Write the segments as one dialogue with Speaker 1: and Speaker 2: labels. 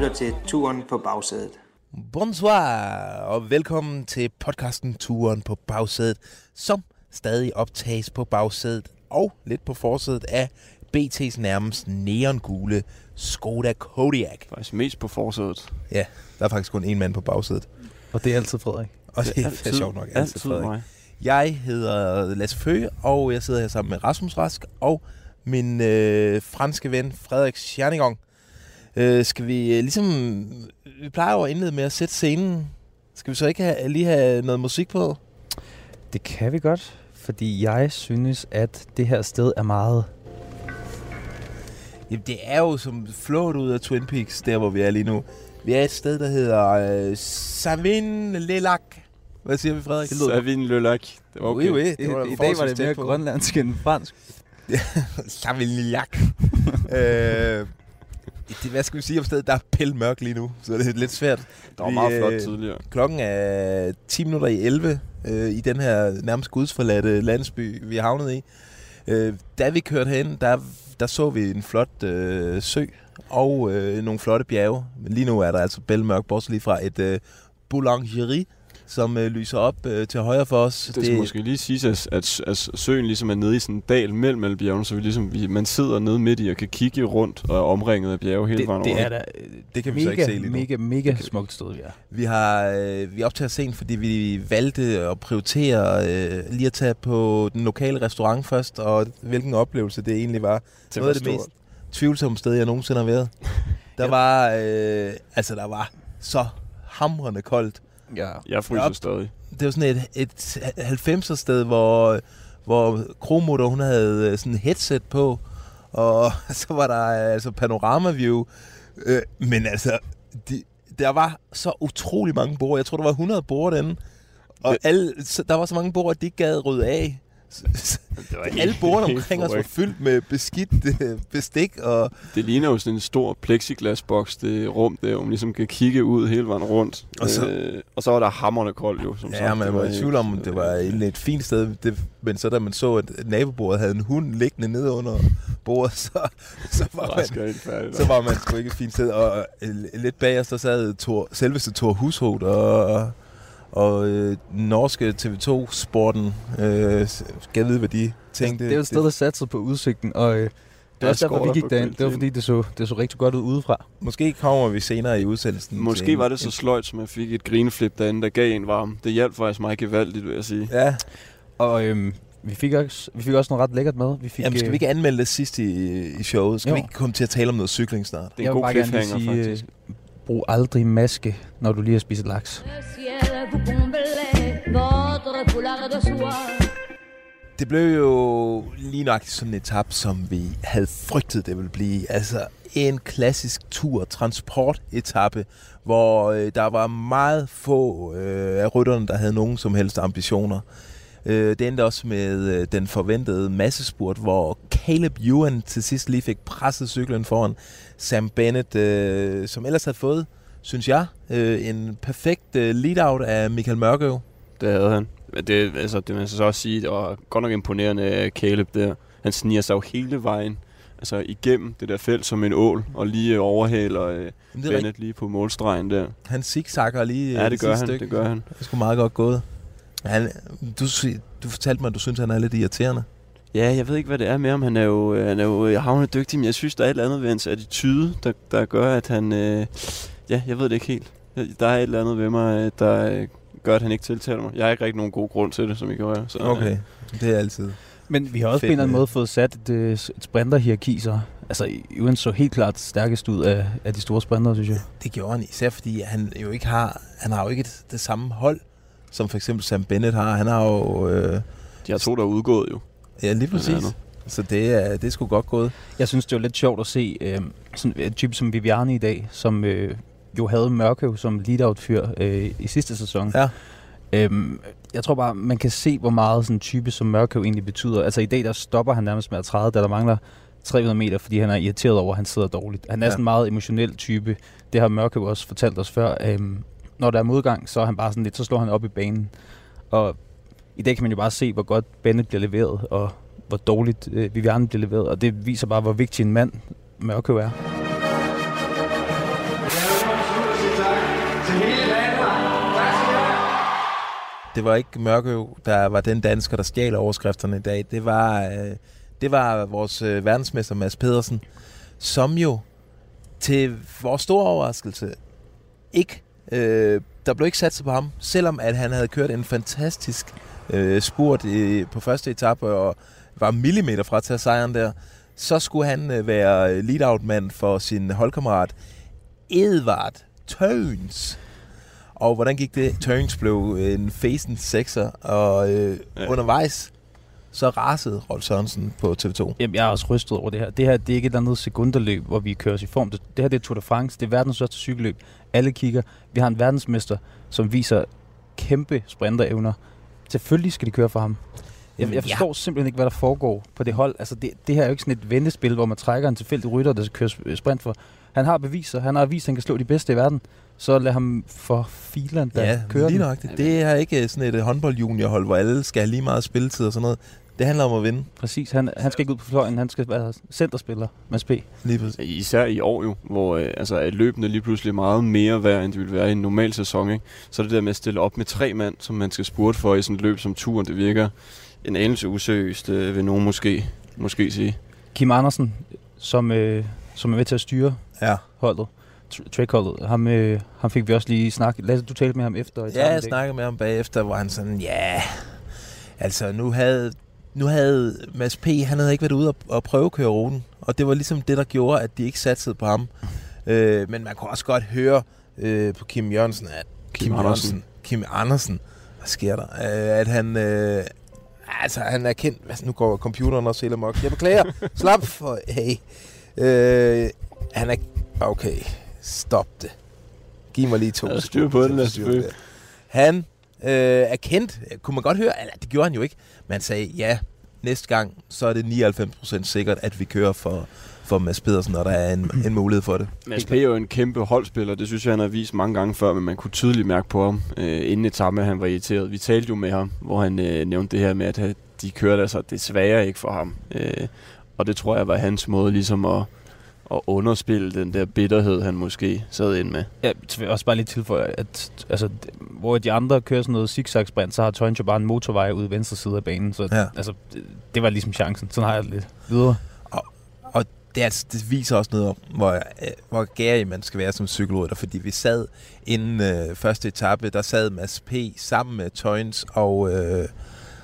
Speaker 1: lytter til Turen på bagsædet.
Speaker 2: Bonsoir, og velkommen til podcasten Turen på bagsædet, som stadig optages på bagsædet og lidt på forsædet af BT's nærmest neongule Skoda Kodiaq.
Speaker 3: Faktisk mest på forsædet.
Speaker 2: Ja, der er faktisk kun en mand på bagsædet.
Speaker 4: Og det er altid Frederik.
Speaker 2: Og det, det er altid, sjovt nok altid, altid Frederik. Mig. Jeg hedder Lasse Føge, og jeg sidder her sammen med Rasmus Rask og min øh, franske ven Frederik Schernigong. Øh, skal vi øh, ligesom... Vi plejer jo at indlede med at sætte scenen. Skal vi så ikke have, lige have noget musik på?
Speaker 4: Det kan vi godt, fordi jeg synes, at det her sted er meget...
Speaker 2: Jamen, det er jo som flået ud af Twin Peaks, der hvor vi er lige nu. Vi er et sted, der hedder øh, Savin Lelac. Hvad siger vi, Frederik?
Speaker 3: Savin Lelac.
Speaker 4: Det var okay. Oui, oui. Det var I, I dag var det mere grønlandsk end fransk.
Speaker 2: Savin Lelac. øh, det, hvad skal vi sige om stedet? Der er pæl mørk lige nu, så det er lidt svært.
Speaker 3: Der var vi, meget flot øh, tidligere.
Speaker 2: Klokken er 10 minutter i 11 øh, i den her nærmest gudsforladte landsby, vi har havnet i. Øh, da vi kørte hen, der, der så vi en flot øh, sø og øh, nogle flotte bjerge. Men lige nu er der altså bælmørk, bortset lige fra et øh, boulangerie, som øh, lyser op øh, til højre for os.
Speaker 3: Det, det skal måske lige sige, at, at, at søen ligesom er nede i sådan en dal mellem alle bjergene, så vi ligesom, vi, man sidder nede midt i og kan kigge rundt og er omringet af bjerge hele
Speaker 4: det,
Speaker 3: vejen
Speaker 4: det over. Er da, det kan vi mega, så ikke se lige nu. Mega, mega smukt sted, vi er.
Speaker 2: Vi har øh, vi optager sent, fordi vi valgte at prioritere øh, lige at tage på den lokale restaurant først, og hvilken oplevelse det egentlig var. Det Noget af det mest tvivlsomme sted, jeg nogensinde har været. Der var, øh, altså der var så hamrende koldt.
Speaker 3: Ja. Jeg fryser op, stadig.
Speaker 2: Det var sådan et, et 90'er sted, hvor, hvor Kromutter, hun havde øh, sådan et headset på, og så var der altså panoramaview. Øh, men altså, de, der var så utrolig mange bord. Jeg tror, der var 100 bord derinde. Og alle, der var så mange bord, at de ikke gad rydde af. Det var alle bordene omkring os var fyldt med beskidt øh, bestik. Og
Speaker 3: det ligner jo sådan en stor plexiglasboks, det rum der, hvor man ligesom kan kigge ud hele vejen rundt. Og så, øh, og så var der hammerne koldt jo, som
Speaker 2: ja, sagt. man var i tvivl om, det var et fint sted. Det, men så da man så, at nabobordet havde en hund liggende nede under bordet, så, så, var, man, så var man sgu ikke et fint sted. Og øh, lidt bag os, der sad Thor, selveste Thor Hushovd og og øh, norske TV2-sporten øh, skal vide, hvad de tænkte.
Speaker 4: Det er jo et sted, der satte på udsigten, og øh, det er også derfor, vi gik derind. Det var fordi, det så, det så rigtig godt ud udefra.
Speaker 2: Måske kommer vi senere i udsendelsen.
Speaker 3: Måske var det så sløjt, som jeg fik et grineflip derinde, der gav en varm. Det hjalp faktisk mig gevaldigt, vil jeg sige.
Speaker 2: Ja.
Speaker 4: Og øhm, vi fik, også, vi fik også noget ret lækkert med. Vi fik,
Speaker 2: Jamen, skal vi ikke anmelde det sidst i, i showet? Skal jo. vi ikke komme til at tale om noget cykling snart?
Speaker 3: Det er en god cliffhanger, faktisk.
Speaker 4: Øh, brug aldrig maske, når du lige har spist laks.
Speaker 2: Det blev jo lige nok sådan en etap, som vi havde frygtet, det ville blive. Altså en klassisk tur, transportetappe, hvor øh, der var meget få øh, af rytterne, der havde nogen som helst ambitioner. Øh, det endte også med øh, den forventede massespurt, hvor Caleb Ewan til sidst lige fik presset cyklen foran Sam Bennett, øh, som ellers havde fået, synes jeg, øh, en perfekt øh, lead-out af Michael Mørkøv.
Speaker 3: Det havde han. Det, altså, det man så også sige, det var godt nok imponerende af Caleb der. Han sniger sig jo hele vejen altså igennem det der felt som en ål, og lige overhaler øh, Bennett lige på målstregen der.
Speaker 2: Han zigzagger lige
Speaker 3: Ja, det gør han, stykke. det gør han.
Speaker 2: Det er sgu meget godt gået. Han, du, du fortalte mig, at du synes, han er lidt irriterende.
Speaker 3: Ja, jeg ved ikke, hvad det er med ham. Han er jo, øh, han er jo øh, havnet dygtig, men jeg synes, der er et eller andet ved hans attitude, der, der gør, at han... Øh, ja, jeg ved det ikke helt. Der er et eller andet ved mig, øh, der gør, at han ikke tiltaler mig. Jeg har ikke rigtig nogen god grund til det, som I kan høre.
Speaker 2: Så, okay, det er altid.
Speaker 4: Men vi har også på en eller anden måde fået sat et, et sprinterhierarki, så altså, Ewan så helt klart stærkest ud af, af de store sprinter, synes jeg.
Speaker 2: Det gjorde han, især fordi han jo ikke har, han har jo ikke det, det samme hold, som for eksempel Sam Bennett har. Han har jo... Øh,
Speaker 3: de har to, der er udgået jo.
Speaker 2: Ja, lige præcis. Så det er, det er sgu godt gået.
Speaker 4: Jeg synes, det var lidt sjovt at se øh, sådan en type som Viviani i dag, som øh, jo havde Mørkøv som lead-out-fyr øh, i sidste sæson.
Speaker 2: Ja.
Speaker 4: Øhm, jeg tror bare, man kan se, hvor meget sådan en type som Mørkøv egentlig betyder. Altså i dag, der stopper han nærmest med at træde, da der mangler 300 meter, fordi han er irriteret over, at han sidder dårligt. Han er ja. sådan en meget emotionel type. Det har Mørkøv også fortalt os før. Øhm, når der er modgang, så er han bare sådan lidt, så slår han op i banen. Og i dag kan man jo bare se, hvor godt Bennett bliver leveret, og hvor dårligt øh, Vivian bliver leveret. Og det viser bare, hvor vigtig en mand Mørkøv er.
Speaker 2: Det var ikke Mørkøv, der var den dansker, der stjal overskrifterne i dag. Det var, øh, det var vores øh, verdensmester Mads Pedersen, som jo til vores store overraskelse ikke, øh, der blev ikke sat på ham, selvom at han havde kørt en fantastisk øh, spurt i, på første etape og var millimeter fra at tage sejren der, så skulle han øh, være lead-out-mand for sin holdkammerat Edvard Tøns. Og hvordan gik det? Tøns blev en facen sekser, og øh, ja. Undervejs så rasede Rolf Sørensen på TV2.
Speaker 4: Jamen, jeg er også rystet over det her. Det her det er ikke et eller andet sekunderløb, hvor vi kører os i form. Det, det her det er Tour de France. Det er verdens største cykelløb. Alle kigger. Vi har en verdensmester, som viser kæmpe sprinterevner. Selvfølgelig skal de køre for ham. Jeg, jeg forstår ja. simpelthen ikke, hvad der foregår på det hold. Altså, det, det her er jo ikke sådan et vendespil, hvor man trækker en tilfældig rytter, der skal køre sp- sprint for. Han har beviser. Han har vist, at han kan slå de bedste i verden. Så lad ham for filen, der
Speaker 2: Ja,
Speaker 4: kører
Speaker 2: lige
Speaker 4: den.
Speaker 2: nok. Det, det er ikke sådan et øh, håndboldjuniorhold, hvor alle skal have lige meget spilletid og sådan noget. Det handler om at vinde.
Speaker 4: Præcis. Han, han skal ikke ud på fløjen. Han skal være centerspiller. Mads P.
Speaker 2: Lige præcis.
Speaker 3: Især i år jo, hvor øh, altså, at løbende lige pludselig er meget mere værd, end det ville være i en normal sæson. Ikke? Så det der med at stille op med tre mand, som man skal spurte for i sådan et løb som turen, det virker en anelse useriøst, øh, vil nogen måske, måske sige.
Speaker 4: Kim Andersen, som, øh, som er med til at styre
Speaker 2: Ja.
Speaker 4: holdet. Tr- Trek-holdet. Ham, øh, ham fik vi også lige snakket. Lasse, du talte med ham efter. etapen
Speaker 2: Ja, jeg
Speaker 4: i
Speaker 2: snakkede med ham bagefter, hvor han sådan, ja, altså nu havde, nu havde Mads P., han havde ikke været ude og, og prøvekøre ruten, og det var ligesom det, der gjorde, at de ikke satsede på ham. Øh, men man kunne også godt høre øh, på Kim Jørgensen, at Kim,
Speaker 3: Kim
Speaker 2: Andersen,
Speaker 3: Andersen.
Speaker 2: Kim Andersen, hvad sker der? Øh, at han, øh, altså han er kendt, altså, nu går computeren også helt amok. Jeg beklager, slap for, hey. Øh, han er, okay, stop det. Giv mig lige to
Speaker 3: Der er styr
Speaker 2: sekunder
Speaker 3: på den,
Speaker 2: det. Han øh, er kendt, kunne man godt høre, eller det gjorde han jo ikke, men han sagde, ja, næste gang, så er det 99% sikkert, at vi kører for, for Mads Pedersen, når der er en, en mulighed for det.
Speaker 3: Mads P. er jo en kæmpe holdspiller, det synes jeg, han har vist mange gange før, men man kunne tydeligt mærke på ham, øh, inden etappen, at han var irriteret. Vi talte jo med ham, hvor han øh, nævnte det her med, at de kørte altså desværre ikke for ham. Øh, og det tror jeg var hans måde ligesom at, at underspille den der bitterhed, han måske sad ind med.
Speaker 4: Ja, vil også bare lige tilføje, at altså, hvor de andre kører sådan noget zigzag-sprint, så har Tøjens jo bare en motorvej ude i venstre side af banen. Så
Speaker 2: Ja.
Speaker 4: altså, det, det var ligesom chancen. Sådan har jeg det lidt videre.
Speaker 2: det, er, altså- det viser også noget om, hvor, øh, hvor gærig man skal være som cykelrytter, fordi vi sad inden øh, første etape, der sad Mads P. sammen med Tøjens og, øh,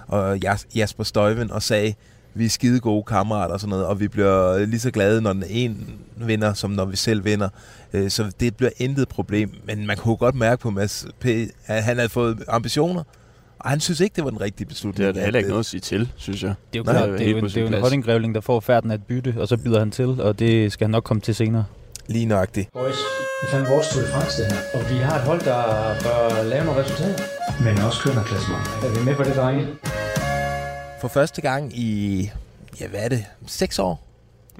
Speaker 2: og Jas- Jasper Støjven og sagde, vi er skide gode kammerater og sådan noget, og vi bliver lige så glade, når den en vinder, som når vi selv vinder. Øh, så det bliver intet problem, men man kunne godt mærke på Mads P., at han havde fået ambitioner, og han synes ikke, det var den rigtige beslutning.
Speaker 3: Det er der heller ikke
Speaker 2: At, øh,
Speaker 3: noget at sige til, synes jeg.
Speaker 4: Det er jo
Speaker 3: Nej,
Speaker 4: klart,
Speaker 3: det er
Speaker 4: jo, det er jo en
Speaker 3: plads.
Speaker 4: holdinggrævling, der får færden af et bytte, og så bider han til, og det skal han nok komme til senere.
Speaker 2: Lige nøjagtigt.
Speaker 5: Boys, det er vores Tour de France, det her. Og vi har et hold, der bør lave nogle resultater. Men også kører noget klassement. Er vi med på det, drenge?
Speaker 2: For første gang i, ja hvad er det, seks år,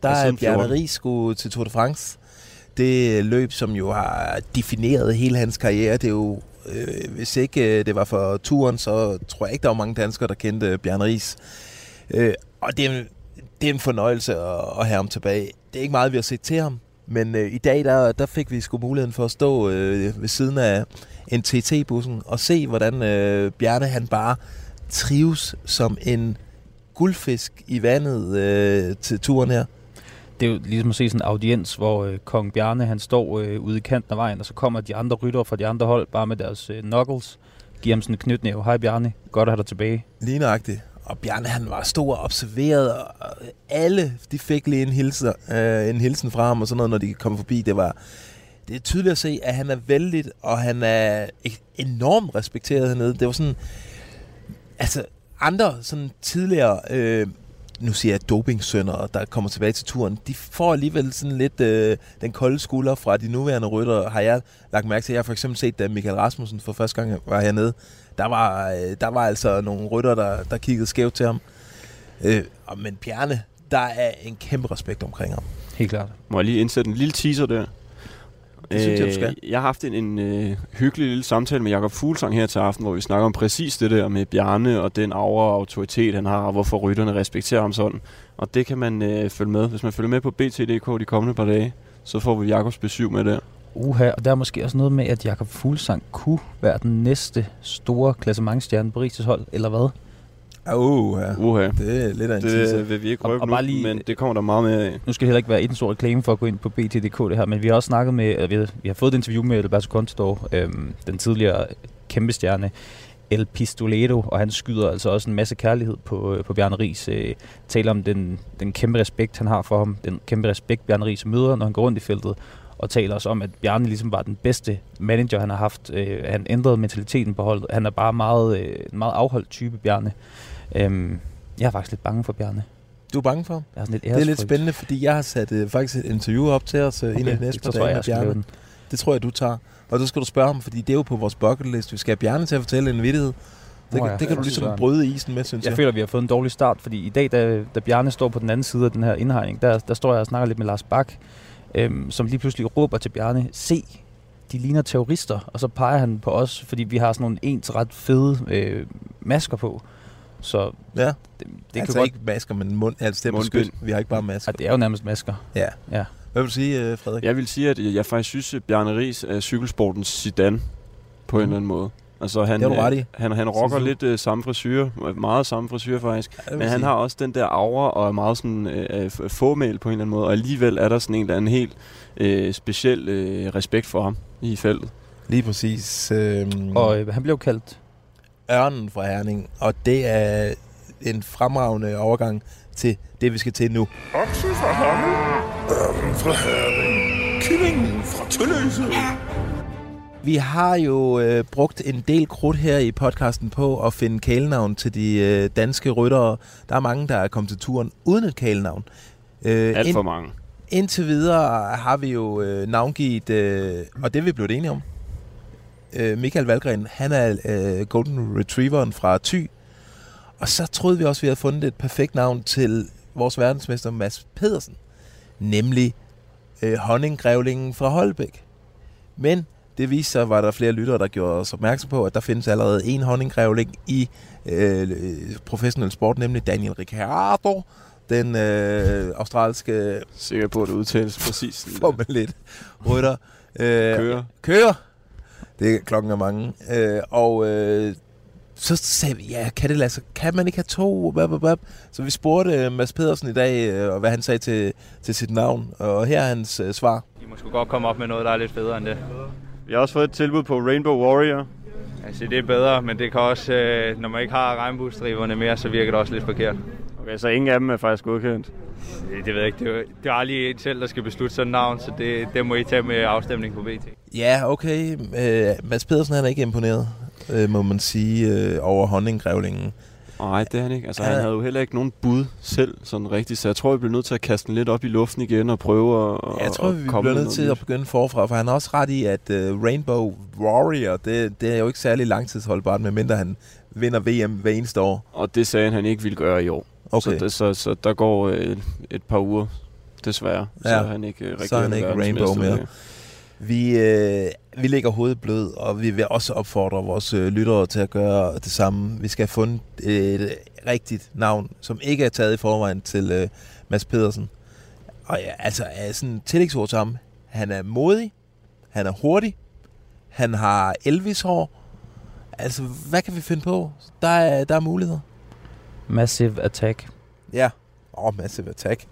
Speaker 2: der er Bjarne
Speaker 3: 14.
Speaker 2: Ries skulle til Tour de France. Det løb, som jo har defineret hele hans karriere, det er jo, øh, hvis ikke øh, det var for turen, så tror jeg ikke, der var mange danskere, der kendte Bjarne Ries. Øh, og det er, en- det er en fornøjelse at, at have ham tilbage. Det er ikke meget, vi har set til ham, men øh, i dag, der, der fik vi sgu muligheden for at stå øh, ved siden af en TT-bussen og se, hvordan øh, Bjarne han bare trives som en guldfisk i vandet øh, til turen her.
Speaker 4: Det er jo ligesom at se sådan en audiens, hvor øh, Kong Bjarne han står øh, ude i kanten af vejen, og så kommer de andre ryttere fra de andre hold, bare med deres øh, knuckles, giver ham sådan en knytnæve. Hej Bjarne, godt at have dig tilbage.
Speaker 2: Lige nøjagtigt. Og Bjarne han var stor og observeret, og alle de fik lige en, hilser, øh, en hilsen fra ham og sådan noget, når de kom forbi. Det var det er tydeligt at se, at han er vældig, og han er enormt respekteret hernede. Det var sådan, altså andre sådan tidligere, øh, nu siger jeg dopingsønder, der kommer tilbage til turen, de får alligevel sådan lidt øh, den kolde skulder fra de nuværende ryttere, har jeg lagt mærke til. Jeg har for eksempel set, da Michael Rasmussen for første gang var hernede, der var, øh, der var altså nogle rytter, der, der kiggede skævt til ham. Øh, men Bjarne, der er en kæmpe respekt omkring ham.
Speaker 4: Helt klart.
Speaker 3: Må jeg lige indsætte en lille teaser der?
Speaker 2: Det synes jeg, du skal.
Speaker 3: Øh, Jeg har haft en, en øh, hyggelig lille samtale med Jakob Fuglsang her til aften, hvor vi snakker om præcis det der med Bjarne og den aura og autoritet, han har, og hvorfor rytterne respekterer ham sådan. Og det kan man øh, følge med. Hvis man følger med på BT.dk de kommende par dage, så får vi Jakobs besøg med der.
Speaker 4: Uha, og der er måske også noget med, at Jakob Fuglsang kunne være den næste store klassementstjerne på Rises hold, eller hvad?
Speaker 2: Uh, ja.
Speaker 3: Uha.
Speaker 2: Det er lidt af en teaser.
Speaker 3: Det vil vi ikke
Speaker 4: Og-
Speaker 3: røbe
Speaker 4: og
Speaker 3: nu,
Speaker 4: bare lige-
Speaker 3: men det kommer der meget mere af.
Speaker 4: Nu skal det heller ikke være en stor reklame for at gå ind på BT.dk det her, men vi har også snakket med, eller vi har, vi har fået et interview med Alberto Contador, øhm, den tidligere kæmpe stjerne El Pistoleto, og han skyder altså også en masse kærlighed på, øh, på Bjarne Ries. Øh, taler om den, den kæmpe respekt, han har for ham, den kæmpe respekt, Bjarne Ries møder, når han går rundt i feltet, og taler også om, at Bjarne ligesom var den bedste manager, han har haft. Øh, han ændrede mentaliteten på holdet. Han er bare meget, øh, en meget afholdt type, Bjarne. Øhm, jeg er faktisk lidt bange for Bjarne.
Speaker 2: Du er bange for ham?
Speaker 4: Jeg er sådan lidt
Speaker 2: Det er lidt spændende, fordi jeg har sat øh, faktisk et interview op til os øh, okay. en af de næste par dage med Bjarne.
Speaker 4: den.
Speaker 2: Det tror jeg, du tager. Og så skal du spørge ham, fordi det er jo på vores bucket list. Vi skal have Bjarne til at fortælle en vittighed. Det, kan,
Speaker 4: ja,
Speaker 2: det kan du ligesom bryde isen med, synes jeg.
Speaker 4: Jeg føler, vi har fået en dårlig start, fordi i dag, da, da Bjarne står på den anden side af den her indhegning, der, der står jeg og snakker lidt med Lars Bak, øhm, som lige pludselig råber til Bjarne, se, de ligner terrorister, og så peger han på os, fordi vi har sådan nogle ens ret fede øh, masker på. Så
Speaker 2: Ja,
Speaker 4: det, det
Speaker 2: altså
Speaker 4: kan godt...
Speaker 2: ikke masker, men mund, altså det er
Speaker 3: Mundbind.
Speaker 2: beskyt. Vi har ikke bare masker.
Speaker 4: Ja, det er jo nærmest masker.
Speaker 2: Ja.
Speaker 4: Ja.
Speaker 2: Hvad vil du sige, øh, Frederik?
Speaker 3: Jeg vil sige, at jeg faktisk synes, at Bjarne Ries er cykelsportens Zidane på en eller anden måde. Altså, han,
Speaker 2: Det har du ret i.
Speaker 3: øh, Han, han rocker lidt øh, samme frisyr, meget samme frisyr faktisk.
Speaker 2: Ja,
Speaker 3: Men han
Speaker 2: sige.
Speaker 3: har også den der aura og er meget sådan øh, fåmæl på en eller anden måde. Og alligevel er der sådan en eller anden helt øh, speciel øh, respekt for ham i feltet.
Speaker 2: Lige præcis. Øh,
Speaker 4: Og øh, han blev kaldt
Speaker 2: Ørnen fra Herning, og det er en fremragende overgang til det, vi skal til nu.
Speaker 6: Okse fra Hammel. Ørnen fra Herning. Kyllingen fra Tølløse.
Speaker 2: Vi har jo øh, brugt en del krudt her i podcasten på at finde kælenavn til de øh, danske ryttere. Der er mange, der er kommet til turen uden et kælenavn. Øh,
Speaker 3: Alt
Speaker 2: ind-
Speaker 3: for mange.
Speaker 2: Indtil videre har vi jo øh, navngivet, øh, og det er vi blevet enige om. Øh, Michael Valgren, han er øh, Golden Retrieveren fra Thy. Og så troede vi også, vi havde fundet et perfekt navn til vores verdensmester Mads Pedersen. Nemlig øh, Honninggrævlingen fra Holbæk. Men det viste sig, var der flere lyttere, der gjorde os opmærksom på, at der findes allerede en honninggrævling i øh, professionel sport, nemlig Daniel Ricciardo, den øh, australske
Speaker 3: Sikker på, at det udtales præcis.
Speaker 2: Formel 1 rytter. Øh,
Speaker 3: Kører.
Speaker 2: Kører. Det er klokken er mange. Øh, og øh, så sagde vi, ja, kan det lade sig? Kan man ikke have to? Bap, bap, bap. Så vi spurgte øh, Mads Pedersen i dag, øh, og hvad han sagde til, til sit navn. Og her er hans øh, svar.
Speaker 7: De må sgu godt komme op med noget, der er lidt federe end det.
Speaker 3: Vi har også fået et tilbud på Rainbow Warrior.
Speaker 7: Altså, det er bedre, men det kan også, øh, når man ikke har regnbuestriberne mere, så virker det også lidt forkert.
Speaker 3: Okay, så ingen af dem er faktisk godkendt.
Speaker 7: Det, det ved jeg ikke. Det er, jo- det er aldrig en selv, der skal beslutte sådan navn, så det, det må I tage med afstemning på BT.
Speaker 2: Ja, okay. Øh, Mads Pedersen han er ikke imponeret, øh, må man sige, øh, over honninggrævlingen.
Speaker 3: Nej, det er han ikke. Altså,
Speaker 2: Han
Speaker 3: havde jo heller ikke nogen bud selv, sådan rigtigt. Så jeg tror, vi bliver nødt til at kaste den lidt op i luften igen og prøve at,
Speaker 2: Jeg tror,
Speaker 3: at
Speaker 2: vi
Speaker 3: komme
Speaker 2: bliver nødt til at begynde forfra, for han har også ret i, at uh, Rainbow Warrior, det, det er jo ikke særlig langtidsholdbart, medmindre han vinder VM hver eneste år.
Speaker 3: Og det sagde han, han ikke ville gøre i år.
Speaker 2: Okay.
Speaker 3: Så, det, så, så der går øh, et par uger, desværre. Ja. Så er han ikke øh, rigtig
Speaker 2: Så er han ikke Rainbow mere.
Speaker 3: mere.
Speaker 2: Vi, øh, vi lægger hovedet blød, og vi vil også opfordre vores øh, lyttere til at gøre det samme. Vi skal have fundet et rigtigt navn, som ikke er taget i forvejen til øh, Mads Pedersen. Og ja, altså, er sådan tillægsord til ham. Han er modig, han er hurtig, han har Elvis-hår. Altså, hvad kan vi finde på? Der er, der er muligheder.
Speaker 4: Massive Attack.
Speaker 2: Ja. Åh, oh, Massive Attack.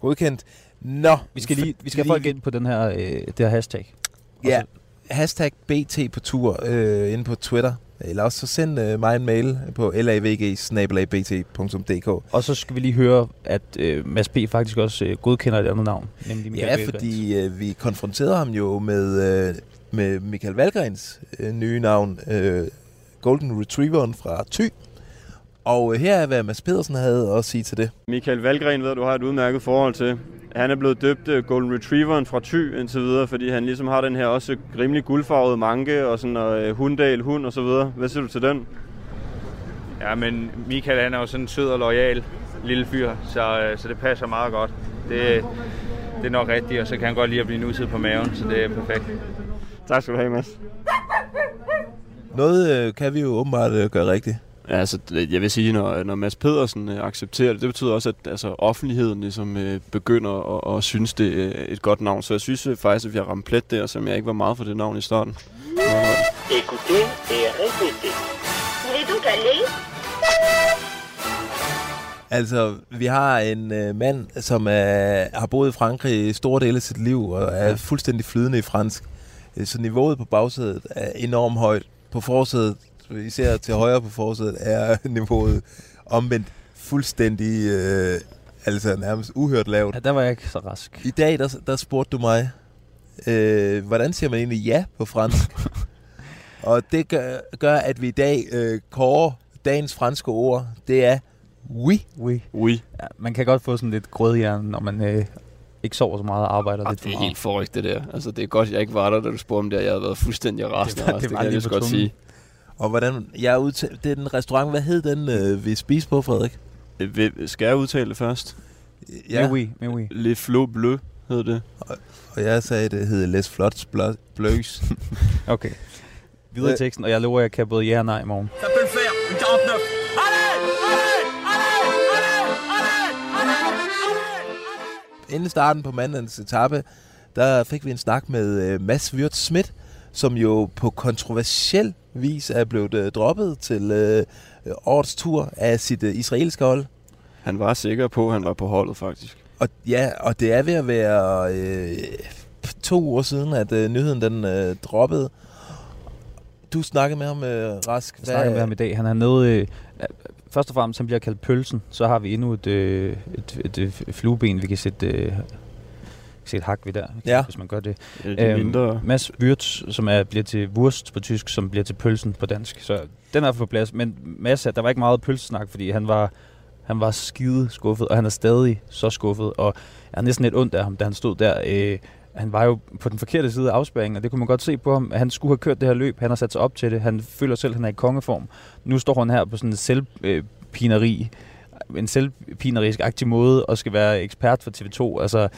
Speaker 2: Godkendt. Nå.
Speaker 4: Vi skal lige, vi skal folk ind på den her, øh, det her hashtag.
Speaker 2: Ja, hashtag BT på tur øh, inde på Twitter. Eller også så send øh, mig en mail på lavg.bt.dk.
Speaker 4: Og så skal vi lige høre, at øh, Mads P. faktisk også øh, godkender et andet navn. Nemlig Michael
Speaker 2: Ja,
Speaker 4: Valgren.
Speaker 2: fordi øh, vi konfronterede ham jo med, øh, med Michael Valgrens øh, nye navn, øh, Golden Retrieveren fra Thy. Og øh, her er, hvad Mads Pedersen havde at sige til det.
Speaker 3: Michael Valgren ved du har et udmærket forhold til. Han er blevet døbt øh, Golden Retrieveren fra Thy indtil videre, fordi han ligesom har den her også rimelig guldfarvede manke og sådan og øh, hunddal hund og så videre. Hvad siger du til den?
Speaker 7: Ja, men Michael han er jo sådan en sød og lojal lille fyr, så, så det passer meget godt. Det, det er nok rigtigt, og så kan han godt lide at blive nusset på maven, så det er perfekt.
Speaker 3: Tak skal du have, Mads.
Speaker 2: Noget kan vi jo åbenbart gøre rigtigt.
Speaker 3: Altså, jeg vil sige, når, når Mads Pedersen øh, accepterer det, det betyder også, at altså, offentligheden ligesom, øh, begynder at, at synes, det er et godt navn. Så jeg synes øh, faktisk, at vi har ramt plet der, som jeg ikke var meget for det navn i starten.
Speaker 8: Écoutez et répétez. Donc allé
Speaker 2: Altså, vi har en øh, mand, som er, har boet i Frankrig i store dele af sit liv, og er
Speaker 3: Ja.
Speaker 2: fuldstændig flydende i fransk. Øh, Så niveauet på bagsædet er enormt højt. På forsædet, især til højre på forsædet, er niveauet omvendt fuldstændig, øh, altså nærmest uhørt lavt.
Speaker 4: Ja, der var jeg ikke så rask.
Speaker 2: I dag, der, der spurgte du mig, øh, hvordan siger man egentlig ja på fransk? og det gør, gør, at vi i dag øh, kårer dagens franske ord. Det er oui.
Speaker 4: Oui.
Speaker 3: Oui.
Speaker 4: Ja, man kan godt få sådan lidt grødhjerne, når man øh, ikke sover så meget og arbejder
Speaker 3: Og
Speaker 4: lidt for
Speaker 3: det er
Speaker 4: meget.
Speaker 3: helt forrygt, det der. Altså, det er godt, jeg ikke var der, da du spurgte om det. Jeg havde været fuldstændig rasende.
Speaker 4: var-
Speaker 3: Det,
Speaker 4: det
Speaker 3: det,
Speaker 4: var
Speaker 3: kan jeg
Speaker 4: lige
Speaker 3: godt sige.
Speaker 2: Og hvordan, jeg udtal, det er den restaurant, hvad hed den, øh, vi spiste på, Frederik?
Speaker 3: Øh, Skal jeg udtale det først?
Speaker 4: Ja. Mais oui, mais oui.
Speaker 3: Le Flo Bleu hed det.
Speaker 2: Og jeg sagde, det hed Les Flots Bløs.
Speaker 4: Okay. Videre i
Speaker 2: Øh.
Speaker 4: teksten, og jeg lover, at jeg kan både ja og nej i morgen.
Speaker 6: Ça peut le faire, une 49.
Speaker 2: Inden starten på mandens etape, der fik vi en snak med øh, Mads Wirt Schmidt, som jo på kontroversiel vis er blevet øh, droppet til øh, årets tur af sit øh, israelske hold.
Speaker 3: Han var sikker på, at han var på holdet, faktisk.
Speaker 2: Og ja, og det er ved at være øh, to uger siden, at øh, nyheden den øh, droppede. Du snakkede med ham, øh, Rask.
Speaker 4: Jeg snakker med ham i dag. Han er nede... Øh, først og fremmest, han bliver kaldt pølsen. Så har vi endnu et, øh, et, et, et flueben, vi kan sætte, øh, sætte hak ved der,
Speaker 2: Ja.
Speaker 4: hvis man gør det.
Speaker 3: Øh, De
Speaker 4: Øhm,
Speaker 3: mindre...
Speaker 4: Mads Wirtz, som er, bliver til Wurst på tysk, som bliver til pølsen på dansk. Så den er på plads. Men Mads, der var ikke meget pølsesnak, fordi han var, han var skide skuffet, og han er stadig så skuffet. Og jeg er næsten lidt ondt af ham, da han stod der. Øh, han var jo på den forkerte side af afspæringen, og det kunne man godt se på ham. Han skulle have kørt det her løb, han har sat sig op til det. Han føler selv, at han er i kongeform. Nu står han her på sådan en selvpineri, en selvpinerisk aktiv måde, og skal være ekspert for TV2. Altså,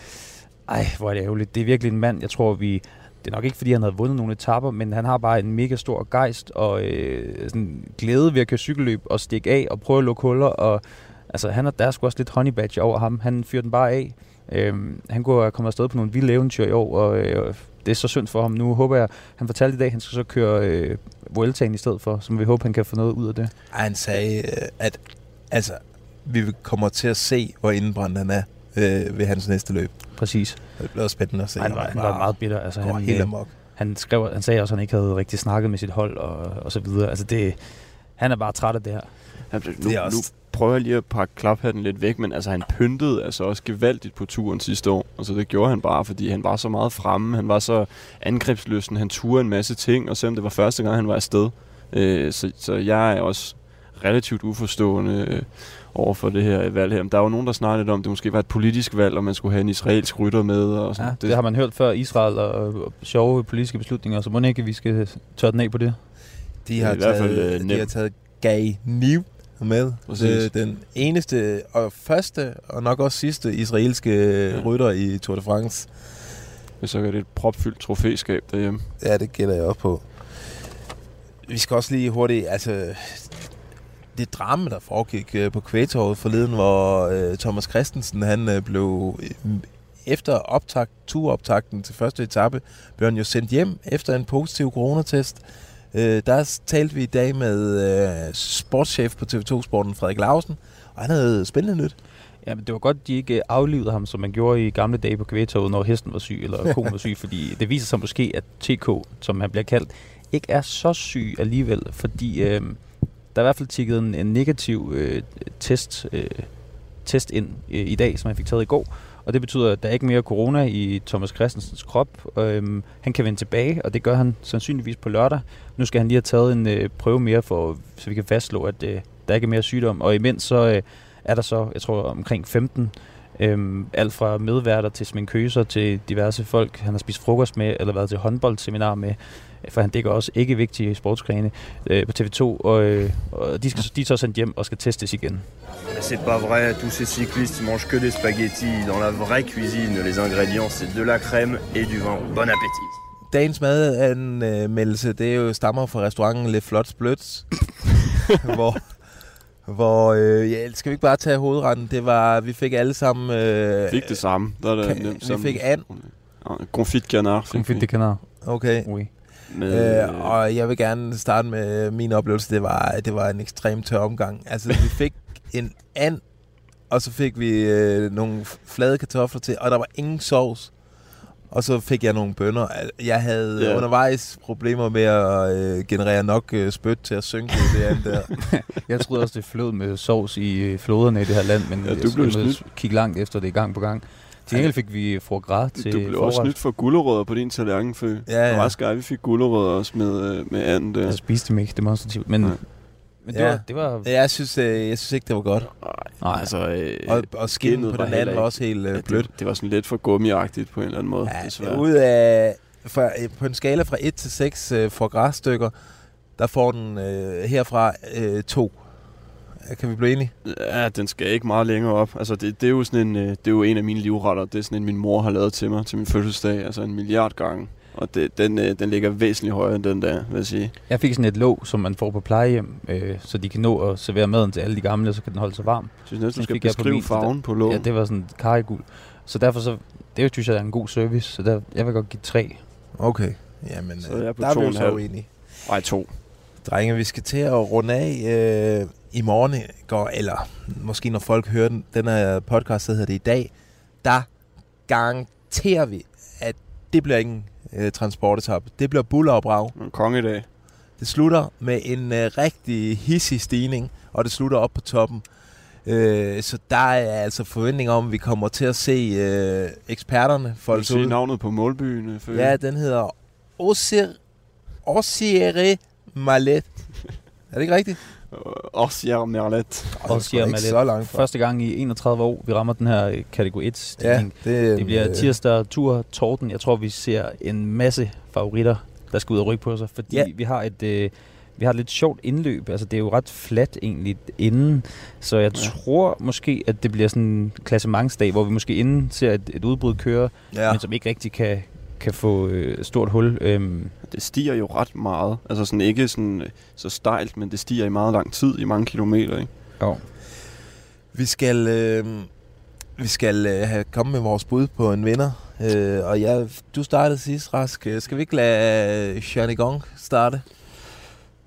Speaker 4: ej, hvor er det ærgerligt. Det er virkelig en mand, jeg tror, vi... Det er nok ikke, fordi han havde vundet nogle etapper, men han har bare en mega stor gejst og øh, sådan glæde ved at køre cykelløb og stikke af og prøve at lukke huller. Og, altså, han er, der er sgu også lidt honey badge over ham. Han fyrer den bare af. Øh, han går komme afsted på nogle vilde eventyr i år, og øh, det er så synd for ham. Nu håber jeg, han fortalte i dag, at han skal så køre øh, Vueltaen i stedet for, så vi håber, han kan få noget ud af det.
Speaker 2: Ej, han sagde, øh, at altså, vi kommer til at se, hvor indbrændt han er øh, ved hans næste løb.
Speaker 4: Præcis.
Speaker 2: Det bliver spændende at se.
Speaker 4: Han var, han var meget bitter. Altså, han,
Speaker 2: helt
Speaker 4: øh,
Speaker 2: amok.
Speaker 4: han, skrev, han sagde også, at han ikke havde rigtig snakket med sit hold og, og så videre. Altså det, han er bare træt af det her.
Speaker 3: Han, nu,
Speaker 2: Det er også-
Speaker 3: nu prøver jeg lige at pakke klaphatten lidt væk, men altså han pyntede altså også gevaldigt på turen sidste år. Altså det gjorde han bare, fordi han var så meget fremme, han var så angrebsløsen, han turde en masse ting, og selvom det var første gang, han var afsted. Øh, så, så jeg er også relativt uforstående øh, over for det her valg her. Men der er jo nogen, der snakker lidt om, at det måske var et politisk valg, og man skulle have en israelsk rytter med. Og sådan.
Speaker 4: Ja, det, det har man hørt før, Israel og, og sjove politiske beslutninger, så må ikke, vi skal tørre den af på det.
Speaker 2: De har,
Speaker 3: i hvert fald,
Speaker 2: taget,
Speaker 3: øh,
Speaker 2: de har taget Gay Niv med.
Speaker 3: Præcis.
Speaker 2: Det, den eneste og første, og nok også sidste israelske
Speaker 3: Ja.
Speaker 2: ja. rytter i Tour de France.
Speaker 3: Så er det et propfyldt trofæskab derhjemme.
Speaker 2: Ja, det gætter jeg også på. Vi skal også lige hurtigt, altså det drama, der foregik øh, på kvægtorvet forleden, hvor øh, Thomas Christensen, han øh, blev øh, efter optakt, turoptakten til første etape, blev han jo sendt hjem efter en positiv coronatest. Øh, der talte vi i dag med øh, sportschef på TV2 Sporten, Frederik Lausen, og han havde spændende nyt.
Speaker 4: Ja, men det var godt, de ikke aflivede ham, som man gjorde i gamle dage på kvægtoget, når hesten var syg, eller koen var syg, fordi det viser sig måske, at TK, som han bliver kaldt, ikke er så syg alligevel, fordi øh, der er i hvert fald tikket en, en negativ øh, test, øh, test ind øh, i dag, som han fik taget i går, og det betyder, at der er ikke mere corona i Thomas Christensens krop. Øhm, han kan vende tilbage, og det gør han sandsynligvis på lørdag. Nu skal han lige have taget en øh, prøve mere, for, så vi kan fastslå, at øh, der ikke er mere sygdom. Og imens så øh, er der så, jeg tror, omkring 15 Øhm, alt fra medværter til sminkøser til diverse folk, han har spist frokost med, eller været til håndboldseminar med, for han dækker også ikke vigtige sportsgrene øh, på TV2, og, øh, og de, skal, de er så sendt hjem og skal testes igen.
Speaker 9: C'est pas vrai, tous ces cyclistes mangent que des spaghettis. Dans la vraie cuisine, les ingrédients c'est de la crème et du vin. Bon appétit.
Speaker 2: Dagens madanmeldelse, det er jo stammer fra restauranten Le Flots Bløts, hvor, hvor, øh, ja, skal vi ikke bare tage hovedretten? Det var, vi fik alle sammen... Øh,
Speaker 3: Fik det samme. Der er det
Speaker 2: Kan-
Speaker 3: nemt
Speaker 2: vi
Speaker 3: sammen.
Speaker 2: fik and.
Speaker 3: Confit canard.
Speaker 4: Confit
Speaker 3: vi.
Speaker 4: de canard.
Speaker 2: Okay.
Speaker 4: Oui.
Speaker 3: Med,
Speaker 2: Øh, og jeg vil gerne starte med min oplevelse. Det var, det var en ekstrem tør omgang. Altså, vi fik en and, og så fik vi øh, nogle flade kartofler til, og der var ingen sovs. Og så fik jeg nogle bønner. Jeg havde
Speaker 3: Ja.
Speaker 2: yeah. undervejs problemer med at øh, generere nok øh, spyt til at synke det andet der.
Speaker 4: Jeg troede også, det flød med sovs i øh, floderne i det her land, men
Speaker 3: Ja, du
Speaker 4: jeg,
Speaker 3: blev
Speaker 4: jeg
Speaker 3: snydt.
Speaker 4: kigge langt efter det gang på gang. Til gengæld fik vi foie gras til
Speaker 3: du blev også
Speaker 4: forret.
Speaker 3: snydt for gulerødder på din tallerken, før.
Speaker 2: Ja,
Speaker 3: Det var
Speaker 2: ja.
Speaker 3: skej, vi fik gulerødder også med, øh, med anden der.
Speaker 4: Jeg spiste dem ikke demonstrativt, men,
Speaker 3: Nej.
Speaker 4: Men det,
Speaker 2: Ja.
Speaker 4: var, det var...
Speaker 2: Jeg synes, øh, jeg synes ikke, det var godt.
Speaker 4: Nej,
Speaker 3: altså, øh,
Speaker 2: Og, og
Speaker 3: skinnet
Speaker 2: på den anden var også helt
Speaker 3: ja,
Speaker 2: øh, blødt.
Speaker 3: det, det var sådan lidt for gummiagtigt på en eller anden måde.
Speaker 2: Ja,
Speaker 3: desværre.
Speaker 2: ud af, fra, øh, på en skala fra 1 til 6 øh, for græsstykker, der får den øh, herfra øh, 2. Kan vi blive enige?
Speaker 3: Ja, den skal ikke meget længere op. Altså, det, det, er jo sådan en, øh, det er jo en af mine livretter. Det er sådan en, min mor har lavet til mig til min fødselsdag. Altså en milliard gange. Og det, den, øh, den ligger væsentligt højere end den der, vil jeg sige.
Speaker 4: Jeg fik sådan et låg, som man får på plejehjem, øh, så de kan nå at servere maden til alle de gamle, og så kan den holde sig varm.
Speaker 3: Jeg synes næsten, du skal beskrive
Speaker 4: min, der-
Speaker 3: farven på låget.
Speaker 4: Ja, det var sådan kariguld. Så derfor så, det synes jeg er en god service, så der, jeg vil godt give tre.
Speaker 2: Okay. Jamen,
Speaker 3: Så er jeg på
Speaker 2: der er
Speaker 3: to
Speaker 2: vi jo
Speaker 3: en
Speaker 2: så
Speaker 3: halv.
Speaker 2: uenige.
Speaker 3: Ej, to.
Speaker 2: Drenge, vi skal til at runde af øh, i morgen, går, eller måske når folk hører den, den her podcast, der hedder det i dag, der garanterer vi, at det bliver ingen øh, transportetap. Det bliver buller og brag.
Speaker 3: En kongedag.
Speaker 2: Det slutter med en øh, rigtig hissig stigning, og det slutter op på toppen. Øh, så der er altså forventninger om, at vi kommer til at se øh, eksperterne folde ud.
Speaker 3: navnet på målbyen? Før?
Speaker 2: Ja, den hedder Osir, Osiere Malet. Er det ikke rigtigt?
Speaker 3: Oscar Merlet.
Speaker 2: Er ikke
Speaker 4: Malet.
Speaker 2: så langt fra.
Speaker 4: Første gang i 31 år, vi rammer den her øh, kategori 1 stigning.
Speaker 2: Ja, det,
Speaker 4: Det bliver
Speaker 2: øh,
Speaker 4: tirsdag, tur, Torden. Jeg tror, vi ser en masse favoritter, der skal ud og rykke på sig, fordi
Speaker 2: Ja.
Speaker 4: vi har et... Øh, vi har et lidt sjovt indløb. Altså, det er jo ret fladt egentlig inden. Så jeg
Speaker 3: Ja.
Speaker 4: tror måske, at det bliver sådan en klassementsdag, hvor vi måske inden ser et, et udbrud køre,
Speaker 2: ja.
Speaker 4: men som ikke rigtig kan, kan få øh, stort hul. Øhm,
Speaker 3: Det stiger jo ret meget. Altså sådan ikke sådan øh, så stejlt, men det stiger i meget lang tid, i mange kilometer, ikke?
Speaker 4: jo.
Speaker 2: Vi skal, øh, vi skal øh, have kommet med vores bud på en vinder. Øh, og ja, du startede sidst, Rask. Øh, Skal vi ikke lade øh, Johnny Gong starte?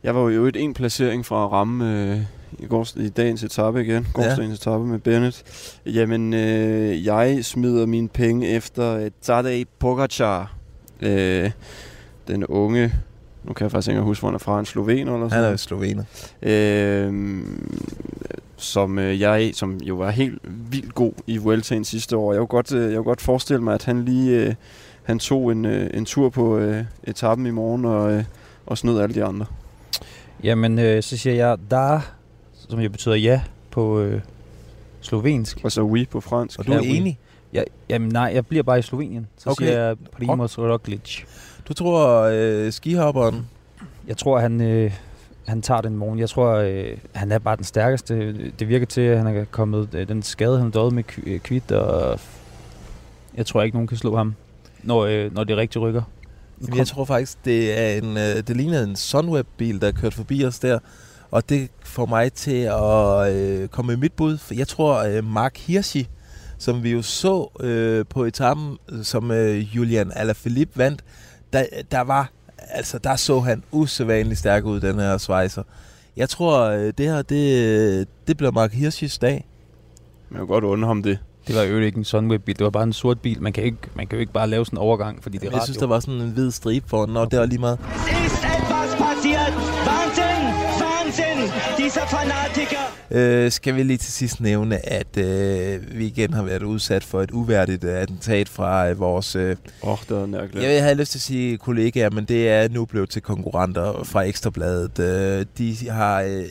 Speaker 3: Jeg var jo et en placering fra at ramme øh, i, går, i dagens etape igen. Gårdsdagens ja. etape med Bennett. Jamen, øh, jeg smider mine penge efter øh, Tadej Pogacar. Øh, den unge, nu kan jeg faktisk ikke huske, hvor han er fra, en slovener eller sådan
Speaker 2: Han er slovener.
Speaker 3: øh, som øh, jeg som jo var helt vildt god i Vueltaen sidste år. Jeg kunne godt, øh, jeg kunne godt forestille mig, at han lige øh, han tog en, øh, en tur på øh, etappen i morgen og, øh, og snød alle de andre.
Speaker 4: Jamen, øh, så siger jeg da, som jo betyder ja på øh, slovensk.
Speaker 3: Og så oui på fransk.
Speaker 2: Og du er
Speaker 4: Ja,
Speaker 2: enig?
Speaker 4: Ja, jamen nej, jeg bliver bare i Slovenien. Så
Speaker 2: Okay.
Speaker 4: siger jeg Primoz Roglic.
Speaker 2: Du tror, øh, skihopperen...
Speaker 4: Jeg tror, han, øh, han tager den morgen. Jeg tror, øh, han er bare den stærkeste. Det virker til, at han er kommet øh, den skade, han døde med Kv- øh, Kvit, og jeg tror ikke, nogen kan slå ham, når, øh, når det rigtig rykker.
Speaker 2: Jamen, jeg tror faktisk, det er en, øh, det ligner en Sunweb-bil, der er kørt forbi os der. Og det får mig til at øh, komme med mit bud. For jeg tror, øh, Mark Hirschi, som vi jo så øh, på etappen, som øh, Julian Alaphilippe vandt, der, der var, altså der så han usædvanligt stærk ud, den her svejser. Jeg tror, øh, det her, det, det bliver Mark Hirschis dag.
Speaker 3: Man kan godt undre ham det.
Speaker 4: Det var jo ikke en Sunweb-bil, det var bare en sort bil. Man kan, ikke, man kan jo ikke bare lave sådan en overgang, fordi det er
Speaker 2: Jeg
Speaker 4: radio.
Speaker 2: synes, der var sådan en hvid stribe foran, og det var lige meget.
Speaker 10: Fanatiker.
Speaker 2: Øh, skal vi lige til sidst nævne, at øh, vi igen har været udsat for et uværdigt øh, attentat fra øh, vores... Øh,
Speaker 3: Åh, oh, det var nærkeligt.
Speaker 2: jeg havde lyst til at sige kollegaer, men det er nu blevet til konkurrenter fra Ekstrabladet. Øh, de har øh,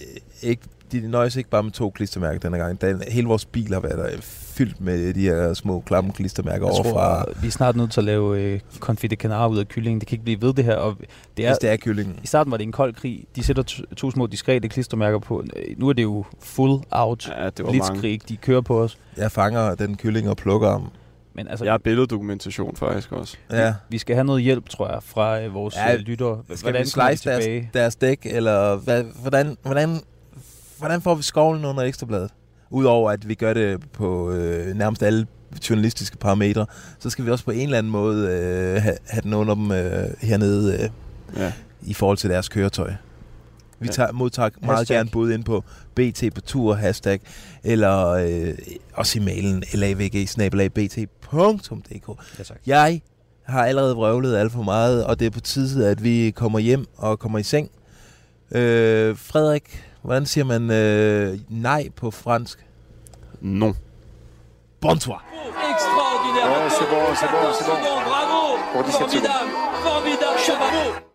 Speaker 2: ikke... De nøjes ikke bare med to klistermærker denne gang. Den, hele vores bil har været øh, fyldt med de her små klamme klistermærker
Speaker 4: Jeg tror,
Speaker 2: overfra.
Speaker 4: vi er snart nødt til at lave øh, confit de canard ud af kyllingen. Det kan ikke blive ved det her. Og det er,
Speaker 2: Hvis det er kyllingen.
Speaker 4: I starten var det en kold krig. De sætter to, to små diskrete klistermærker på. Øh, Nu er det jo full out.
Speaker 3: Ja, det var mange.
Speaker 4: Blitzkrig, de kører på os.
Speaker 2: Jeg fanger den kylling og plukker ham.
Speaker 4: Men altså,
Speaker 3: Jeg har billeddokumentation faktisk også.
Speaker 2: Ja.
Speaker 4: vi skal have noget hjælp, tror jeg, fra øh, vores
Speaker 2: Ja,
Speaker 4: ja, lyttere.
Speaker 2: Skal
Speaker 4: Hvordan
Speaker 2: vi slice deres,
Speaker 4: tilbage?
Speaker 2: deres dæk, eller hvad, hvordan, hvordan, hvordan får vi skovlen under ekstrabladet? Udover at vi gør det på øh, nærmest alle journalistiske parametre, så skal vi også på en eller anden måde øh, have, have den under dem øh, hernede øh,
Speaker 3: Ja.
Speaker 2: i forhold til deres køretøj. Vi tager, modtager meget
Speaker 1: Hashtag.
Speaker 2: gerne bud ind på BT på tur, hashtag, eller øh, også i mailen lavg-bt.dk.
Speaker 4: Ja, tak.
Speaker 2: Jeg har allerede vrøvlet alt for meget, og det er på tide, at vi kommer hjem og kommer i seng. Øh, Frederik, hvordan siger man øh, nej på fransk?
Speaker 3: Non.
Speaker 2: Bonsoir.
Speaker 6: Ouais, c'est bon, c'est bon, c'est bon.
Speaker 11: Bravo
Speaker 6: Pour 17 secondes.
Speaker 11: Formidable Formidable Bravo